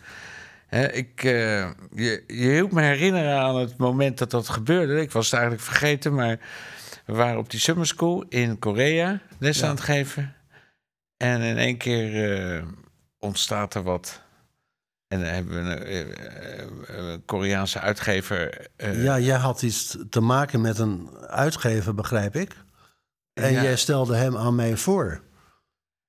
Hè, ik, eh, je, je hielp me herinneren aan het moment dat dat gebeurde. Ik was het eigenlijk vergeten, maar we waren op die summer school in Korea les Ja. aan het geven. En in één keer eh, ontstaat er wat. En dan hebben we een, eh, eh, een Koreaanse uitgever. eh, Ja, jij had iets te maken met een uitgever, begrijp ik. En Ja. jij stelde hem aan mij voor.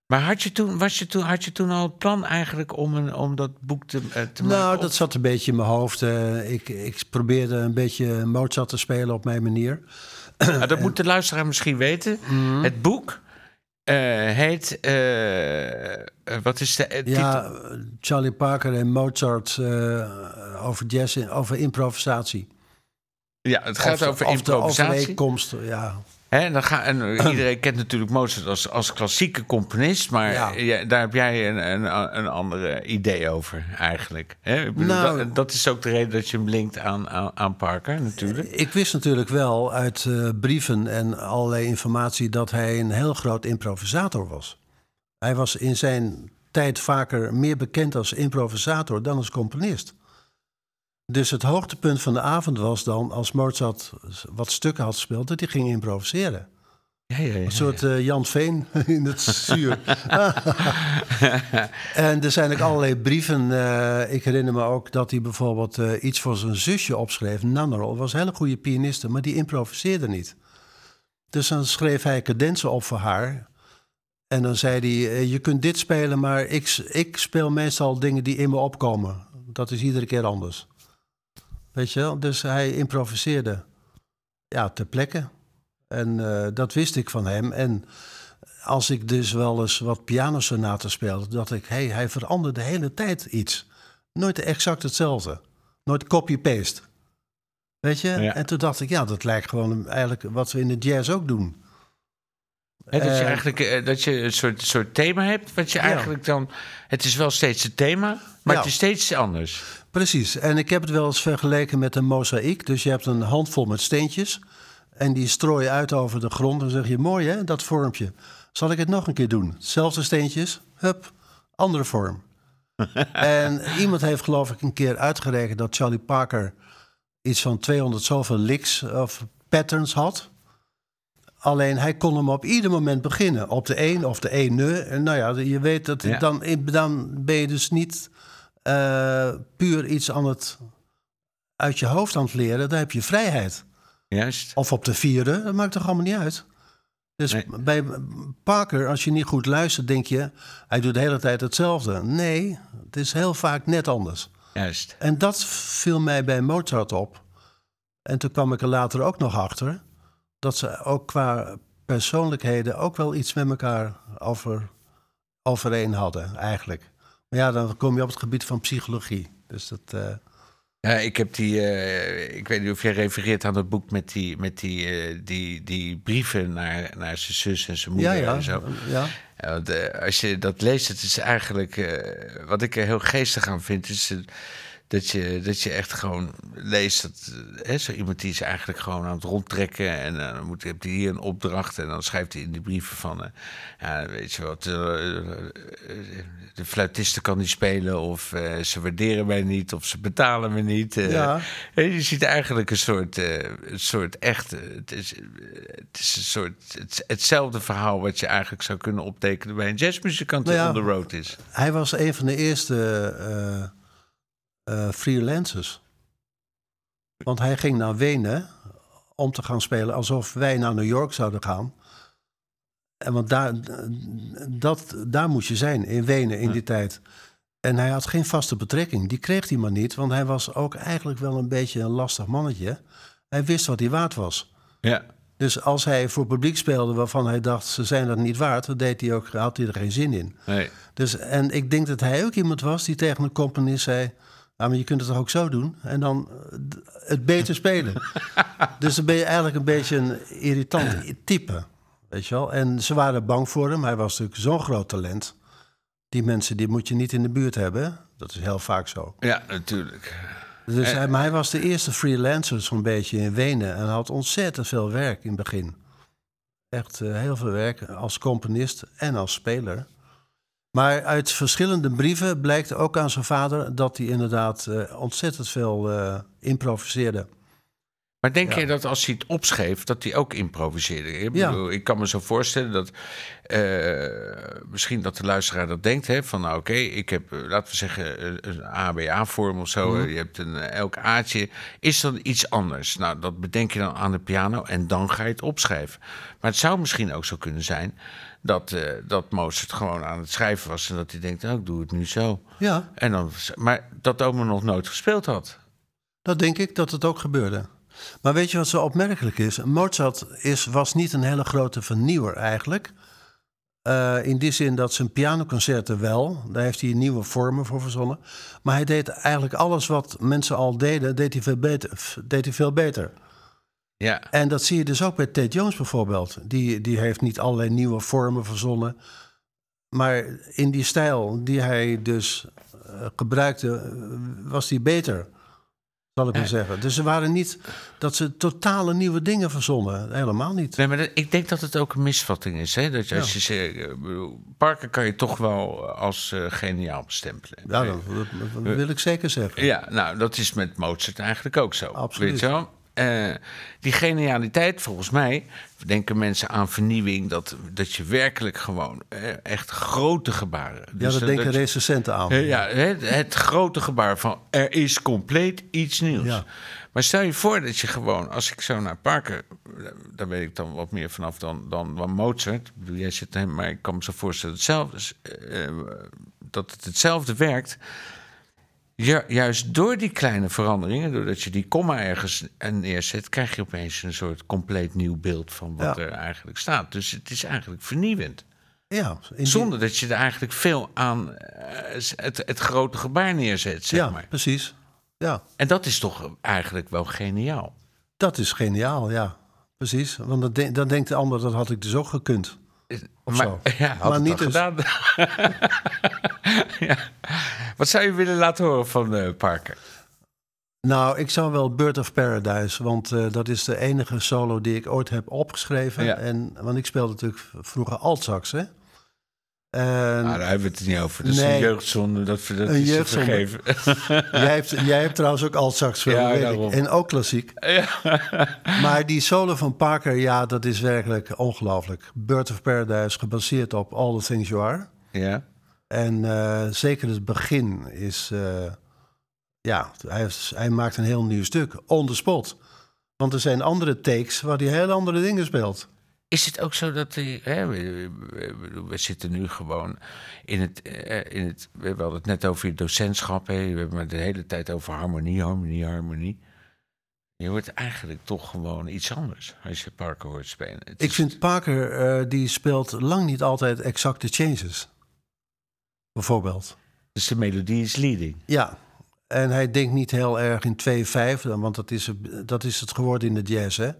Maar had je, toen, was je toen, had je toen al het plan eigenlijk om, een, om dat boek te, eh, te maken? Nou, dat zat een beetje in mijn hoofd. Eh, ik, ik probeerde een beetje Mozart te spelen op mijn manier. Ah, dat moet de luisteraar misschien weten. Mhm. Het boek eh, heet... eh, eh, wat is de eh, Ja? Charlie Parker en Mozart eh, over jazz, over improvisatie. Ja, het gaat Of- over of de improvisatie. overeenkomst, ja. Dan ga, en eh, iedereen kent natuurlijk Mozart als, als klassieke componist, maar Ja. ja, daar heb jij een, een, een andere idee over eigenlijk. Hè? Ik bedoel, Nou- dat, dat is ook de reden dat je hem linkt aan, aan, aan Parker natuurlijk. Ik wist natuurlijk wel uit eh, brieven en allerlei informatie dat hij een heel groot improvisator was. Hij was in zijn tijd vaker meer bekend als improvisator dan als componist. Dus het hoogtepunt van de avond was dan als Mozart wat stukken had gespeeld, dat hij ging improviseren. Ja, ja, ja, Een soort eh, Jan Veen in het zuur. en er zijn ook allerlei brieven. eh, ik herinner me ook dat hij bijvoorbeeld eh, iets voor zijn zusje opschreef. Nannerl was een hele goede pianiste, maar die improviseerde niet. Dus dan schreef hij cadenzen op voor haar. En dan zei hij, je kunt dit spelen, maar ik, ik speel meestal dingen die in me opkomen. Dat is iedere keer anders. Weet je wel? Dus hij improviseerde ja, ter plekke. En eh, dat wist ik van hem. En als ik dus wel eens wat pianosonaten speelde, dacht ik, hey, hij verandert de hele tijd iets. Nooit exact hetzelfde. Nooit copy-paste. Weet je? Ja. En toen dacht ik, ja, dat lijkt gewoon eigenlijk wat we in de jazz ook doen. Hè, dat je eigenlijk eh, dat je een soort, soort thema hebt, wat je eigenlijk dan. Het is wel steeds het thema, maar Ja. het is steeds anders. Precies. En ik heb het wel eens vergeleken met een mozaïek. Dus je hebt een handvol met steentjes. En die strooi je uit over de grond. En dan zeg je, mooi hè, dat vormpje. Zal ik het nog een keer doen? Zelfde steentjes, hup, andere vorm. en iemand heeft geloof ik een keer uitgerekend... dat Charlie Parker iets van 200 zoveel licks of patterns had. Alleen hij kon hem op ieder moment beginnen. Op de 1 of de 1 ne. En nou ja, je weet dat Ja. dan, dan ben je dus niet eh, puur iets aan het uit je hoofd aan het leren. Dan heb je vrijheid. Juist. Of op de vierde, dat maakt toch allemaal niet uit. Dus Nee. bij Parker, als je niet goed luistert, denk je... hij doet de hele tijd hetzelfde. Nee, het is heel vaak net anders. Juist. En dat viel mij bij Mozart op. En toen kwam ik er later ook nog achter... dat ze ook qua persoonlijkheden ook wel iets met elkaar over, overeen hadden, eigenlijk. Maar ja, dan kom je op het gebied van psychologie. Dus dat... eh, Ja, ik heb die. eh, ik weet niet of jij refereert aan het boek met die, met die, eh, die, die brieven naar, naar zijn zus en zijn ja, moeder ja, en zo. ja. Ja, want, als je dat leest, het is eigenlijk. wat ik er heel geestig aan vind, is dat, je, dat je echt gewoon leest. Dat, eh, hè, zo iemand die is eigenlijk gewoon aan het rondtrekken. En eh, dan moet, heeft hij hier een opdracht. En dan schrijft hij in die brieven van. eh, ja, weet je wat. de fluitiste kan niet spelen. Of ze waarderen mij niet. Of ze betalen me niet. Ja. Je ziet eigenlijk een soort, een soort echte. Het is, het is een soort. Het, hetzelfde verhaal wat je eigenlijk zou kunnen optekenen bij een jazzmuzikant die Nou ja, on the road is. Hij was een van de eerste eh, freelancers. Want hij ging naar Wenen om te gaan spelen alsof wij naar New York zouden gaan. En want daar, dat, daar moest je zijn, in Wenen in die tijd. En hij had geen vaste betrekking. Die kreeg hij maar niet, want hij was ook eigenlijk wel een beetje een lastig mannetje. Hij wist wat hij waard was. Ja. Dus als hij voor publiek speelde waarvan hij dacht ze zijn dat niet waard, dan deed hij ook, had hij er geen zin in. Nee. Dus, en ik denk dat hij ook iemand was die tegen een componist zei... Ja, maar je kunt het toch ook zo doen? En dan eh, het beter spelen. dus dan ben je eigenlijk een beetje een irritant type. Weet je wel? En ze waren bang voor hem. Hij was natuurlijk zo'n groot talent. Die mensen die moet je niet in de buurt hebben. Dat is heel vaak zo. Ja, natuurlijk. Dus Eh. hij, maar hij was de eerste freelancer zo'n beetje in Wenen. En had ontzettend veel werk in het begin. Echt eh, heel veel werk als componist en als speler. Maar uit verschillende brieven blijkt ook aan zijn vader dat hij inderdaad eh, ontzettend veel eh, improviseerde. Maar denk Ja. je dat als hij het opschreef, dat hij ook improviseerde? Ik, Ja. bedoel, ik kan me zo voorstellen dat eh, misschien dat de luisteraar dat denkt, hè, van nou oké, ik heb, laten we zeggen, een- ABA-vorm of zo. Mhm. Je hebt een, elk aatje. Is dan iets anders? Nou, dat bedenk je dan aan de piano en dan ga je het opschrijven. Maar het zou misschien ook zo kunnen zijn dat, eh, dat Mozart gewoon aan het schrijven was en dat hij denkt, nou, ik doe het nu zo. Ja, En dan, maar dat oma nog nooit gespeeld had. dat denk ik dat het ook gebeurde. Maar weet je wat zo opmerkelijk is? Mozart is, was niet een hele grote vernieuwer eigenlijk. Eh, in die zin dat zijn pianoconcerten wel, daar heeft hij nieuwe vormen voor verzonnen. Maar hij deed eigenlijk alles wat mensen al deden, deed hij veel beter. f- Deed hij veel beter. Ja. En dat zie je dus ook bij Ted Jones bijvoorbeeld. Die, die heeft niet allerlei nieuwe vormen verzonnen. Maar in die stijl die hij dus eh, gebruikte, eh, was die beter. Zal ik maar Ja. zeggen. Dus ze waren niet dat ze totale nieuwe dingen verzonnen. Helemaal niet. Nee, maar dat- ik denk dat het ook een misvatting is. Hè? Dat je, als je zegt, eh, Parker kan je toch wel als geniaal bestempelen. Ja, dat, dat- dat wil ik zeker zeggen. Ja, nou, dat is met Mozart eigenlijk ook zo. Absoluut. Weet je wel? Eh, die genialiteit, volgens mij, denken mensen aan vernieuwing, dat, dat je werkelijk gewoon eh, echt grote gebaren. Ja, Dus dat dat- denken dat je- recensenten aan. Ja, het, het grote gebaar van er is compleet iets nieuws. Ja. Maar stel je voor dat je gewoon, als ik zo naar Parker, daar weet ik dan wat meer vanaf dan, dan, dan Mozart. Jij zit hem, maar ik kan me zo voorstellen hetzelfde, eh, dat het hetzelfde werkt. Ju- juist door die kleine veranderingen, doordat je die komma ergens neerzet, krijg je opeens een soort compleet nieuw beeld van wat Ja. er eigenlijk staat. Dus het is eigenlijk vernieuwend. Ja, die- Zonder dat je er eigenlijk veel aan eh, het, het grote gebaar neerzet, zeg ja maar. precies. Ja, En dat is toch eigenlijk wel geniaal. dat is geniaal, ja. Precies. Want dan, de- dan denkt de ander, dat had ik dus ook gekund. Of maar, zo. Ja, had Maar het niet dan dus. gedaan. ja. Wat zou je willen laten horen van eh, Parker? Nou, ik zou wel Bird of Paradise, want eh, dat is de enige solo die ik ooit heb opgeschreven. Ja. En, want ik speelde natuurlijk vroeger altsax, hè. En Nou, daar hebben we het niet over. Dat is Nee. een jeugdzonde. Dat, dat Een is jeugdzonde. vergeven. jij, hebt, jij hebt trouwens ook altsax Ja, weet ik. En ook klassiek. Maar die solo van Parker, ja, dat is werkelijk ongelooflijk. Bird of Paradise, gebaseerd op All the Things You Are. ja. En eh, zeker het begin is... eh, ja, hij, heeft- hij maakt een heel nieuw stuk, on the spot. Want er zijn andere takes waar hij heel andere dingen speelt. Is het ook zo dat die, hè, we, we- we- we zitten nu gewoon in het, eh, in het. We hadden het net over je docentschap. Hè, we hebben het de hele tijd over harmonie, harmonie, harmonie. Je hoort eigenlijk toch gewoon iets anders als je Parker hoort spelen. Het Ik is- vind Parker, eh, die speelt lang niet altijd exacte changes. Bijvoorbeeld. Dus de melodie is leading. Ja, en hij denkt niet heel erg in 2-5, want dat is, dat is het geworden in de jazz, hè?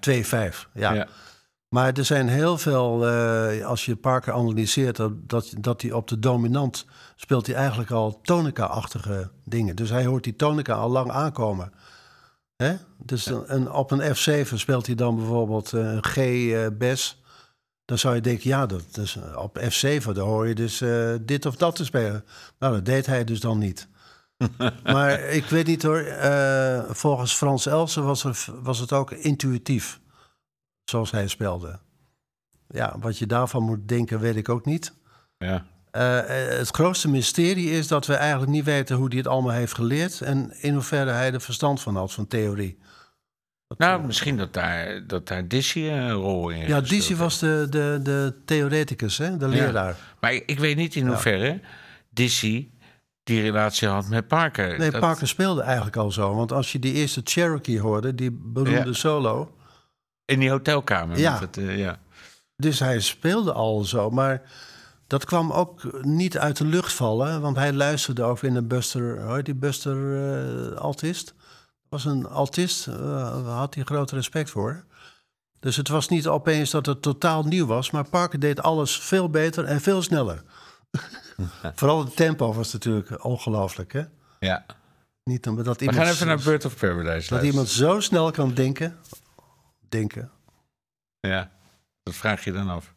2-5, Ja. ja. Maar er zijn heel veel, eh, als je Parker analyseert, dat, dat, hij op de dominant speelt hij eigenlijk al tonica-achtige dingen. Dus hij hoort die tonica al lang aankomen. Hè? Dus een, een- op een F7 speelt hij dan bijvoorbeeld eh, een G-bes. dan zou je denken, ja, dat is, op F7 daar hoor je dus eh, dit of dat te spelen. Nou, dat deed hij dus dan niet. maar ik weet niet hoor, eh, volgens Frans Elsen was, er, was het ook intuïtief zoals hij speelde. Ja, wat je daarvan moet denken, weet ik ook niet. ja. Eh, eh, het grootste mysterie is dat we eigenlijk niet weten hoe hij het allemaal heeft geleerd en in hoeverre hij er verstand van had, van theorie. Nou, misschien dat daar, dat daar Dizzy een rol in heeft Ja, Dizzy was de, de, de theoreticus, hè? de leraar. Maar ik, ik weet niet in hoeverre Dizzy die relatie had met Parker. Nee, Dat- Parker speelde eigenlijk al zo. Want als je die eerste Cherokee hoorde, die beroemde Ja. solo... In die hotelkamer. Ja. met het, eh, ja. Dus hij speelde al zo, maar dat kwam ook niet uit de lucht vallen, want hij luisterde ook in een Buster, heet die Buster eh, altist? Was een altist, eh, daar had hij groot respect voor. Dus het was niet opeens dat het totaal nieuw was, maar Parker deed alles veel beter en veel sneller. Vooral het tempo was natuurlijk ongelooflijk, hè? ja. Niet omdat dat We iemand, gaan even naar Bird of Paradise dat luisteren. iemand zo snel kan denken. Denken. Ja. Dat vraag je dan af.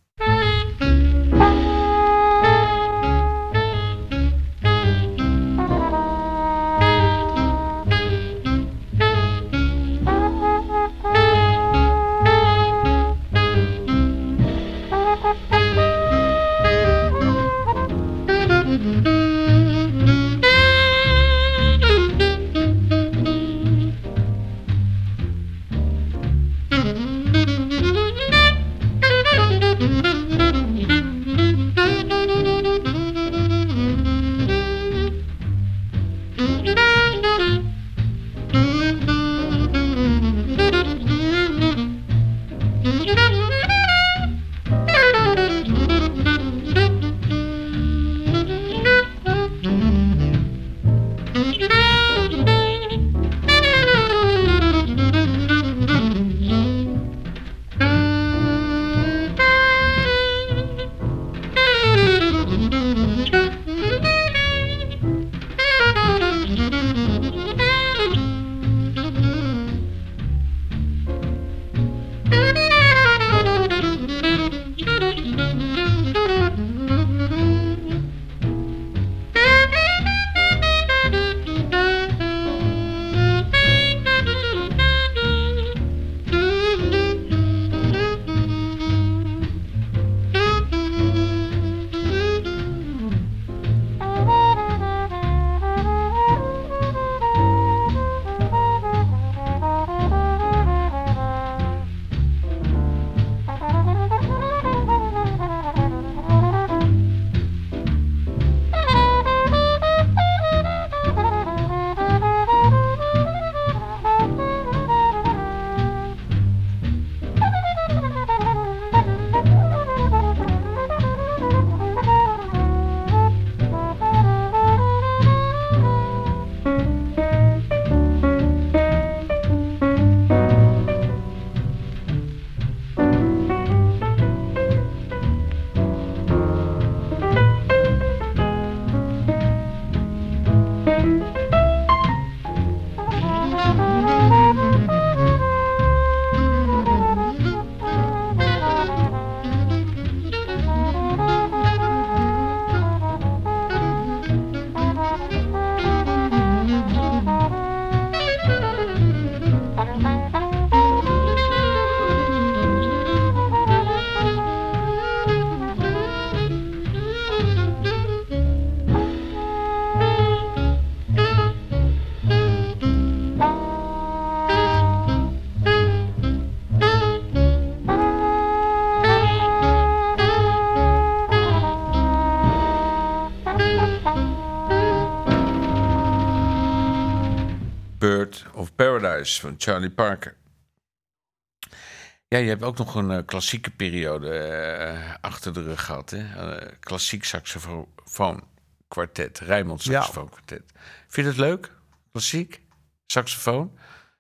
Paradise van Charlie Parker. Ja, je hebt ook nog een eh, klassieke periode eh, achter de rug gehad. Hè? Eh, klassiek saxofoon kwartet, Rijnmond Ja. saxofoon kwartet. Vind je het leuk? Klassiek? Saxofoon?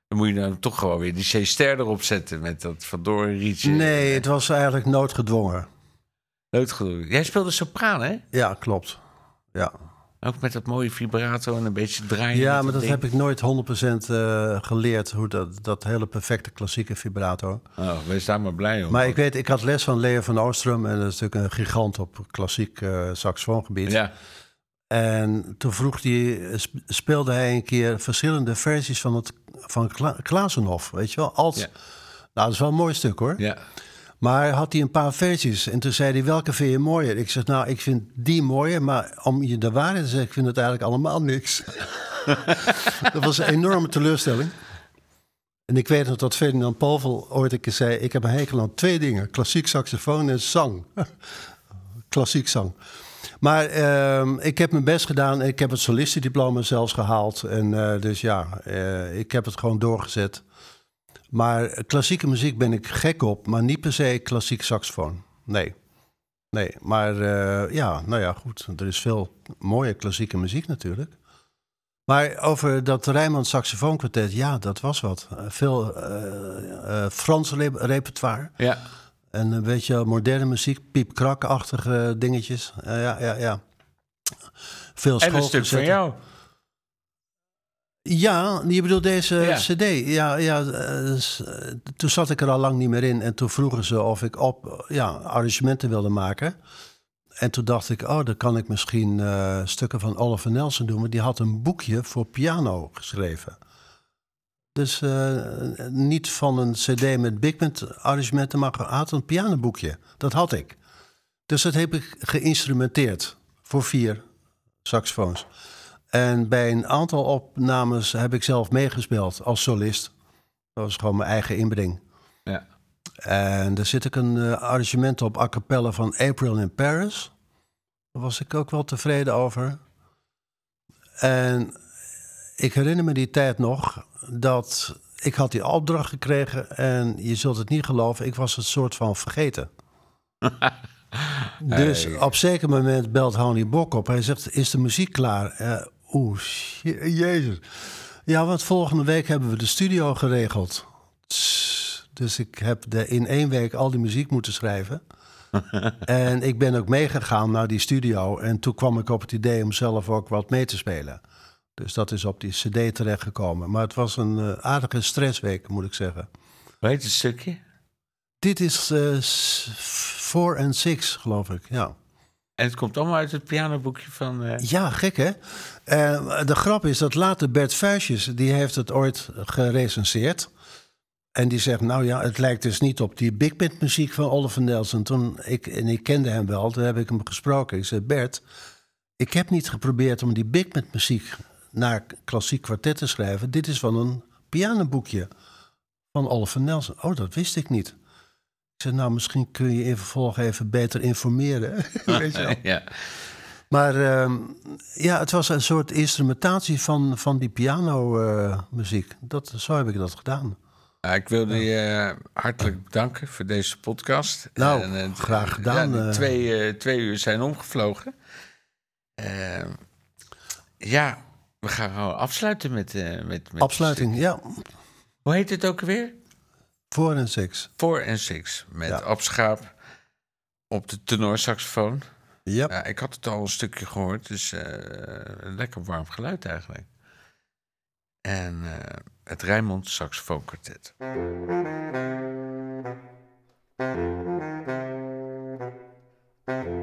Dan moet je dan toch gewoon weer die C-ster erop zetten met dat Doorn rietje. Nee, het was eigenlijk noodgedwongen. Leuk gedaan. Jij speelde sopraan, hè? Ja, klopt. Ja, Ook met dat mooie vibrato en een beetje draaien. ja maar dat ding. heb ik nooit 100% eh, geleerd, hoe dat, dat hele perfecte klassieke vibrato. Oh, wees daar maar blij om. Maar ik weet, ik had les van Leo van Oostrum en dat is natuurlijk een gigant op klassiek eh saxofoongebied. Ja, En toen vroeg hij, sp- speelde hij een keer verschillende versies van, het, van Kla Klazenhof, weet je wel? Als, Ja. Nou, dat is wel een mooi stuk hoor. ja. Maar had hij een paar versies en toen zei hij, welke vind je mooier? Ik zeg, nou, ik vind die mooier, maar om je de waarheid te zeggen, ik vind het eigenlijk allemaal niks. dat was een enorme teleurstelling. En ik weet nog dat Ferdinand Povel ooit een keer zei, ik heb een hekel twee dingen, klassiek saxofoon en zang. klassiek zang. Maar ehm, ik heb mijn best gedaan. Ik heb het solistendiploma zelfs gehaald. En eh, dus ja, eh, ik heb het gewoon doorgezet. Maar klassieke muziek ben ik gek op, maar niet per se klassiek saxofoon. Nee. Nee, maar eh, ja, nou ja, goed. Er is veel mooie klassieke muziek natuurlijk. Maar over dat Rijnmond saxofoonkwartet, ja, dat was wat. Eh, veel eh, Frans re- repertoire. ja. En een beetje moderne muziek, piepkrakachtige dingetjes. Ja, ja, ja. Veel En een stuk van jou. Ja, je bedoelt deze Ja. cd. Ja, ja eh, s- eh, toen zat ik er al lang niet meer in. En toen vroegen ze of ik op, ja, arrangementen wilde maken. En toen dacht ik, oh, dan kan ik misschien eh, stukken van Oliver Nelson doen. Want die had een boekje voor piano geschreven. Dus eh, niet van een cd met big band arrangementen, maar had een pianoboekje. Dat had ik. Dus dat heb ik geïnstrumenteerd voor vier saxofoons. En bij een aantal opnames heb ik zelf meegespeeld als solist. Dat was gewoon mijn eigen inbreng. Ja. En er zit ook een eh, arrangement op a cappella van April in Paris. Daar was ik ook wel tevreden over. En ik herinner me die tijd nog dat ik had die opdracht gekregen en je zult het niet geloven, ik was het soort van vergeten. dus op zeker moment belt Honey Bok op. Hij zegt, is de muziek klaar? Eh, Oeh, je- jezus. Ja, want volgende week hebben we de studio geregeld. Dus ik heb de, in één week al die muziek moeten schrijven. en ik ben ook meegegaan naar die studio. En toen kwam ik op het idee om zelf ook wat mee te spelen. Dus dat is op die cd terechtgekomen. Maar het was een eh, aardige stressweek, moet ik zeggen. Hoe heet het stukje? Dit is 4 en 6, geloof ik. Ja. En het komt allemaal uit het pianoboekje van... eh, ja, gek hè? Eh, de grap is dat later Bert Vuijsjes, die heeft het ooit gerecenseerd. En die zegt, nou ja, het lijkt dus niet op die big band muziek van Oliver Nelson. Toen ik, en ik kende hem wel, toen heb ik hem gesproken. Ik zei, Bert, ik heb niet geprobeerd om die big band muziek naar klassiek kwartet te schrijven. Dit is van een pianoboekje van Oliver Nelson. Oh, dat wist ik niet. Zei, nou, misschien kun je in vervolg even beter informeren. Weet je wel. ja. Maar ehm, ja, het was een soort instrumentatie van, van die pianomuziek. dat zo heb ik dat gedaan. Ik wilde je eh, hartelijk bedanken voor deze podcast. Nou, eh, graag gedaan, Ja, eh. twee, eh, twee uur zijn omgevlogen. Eh, ja, we gaan gewoon afsluiten met... eh, met, met Afsluiting, ja. Hoe heet het ook weer? Voor en six. 4 en 6 met Ja. Ab Schaap op de tenorsaxofoon. Ja. Ja, ik had het al een stukje gehoord, dus eh, een lekker warm geluid eigenlijk. En eh, het Rijnmond saxofoonkwartet. Dit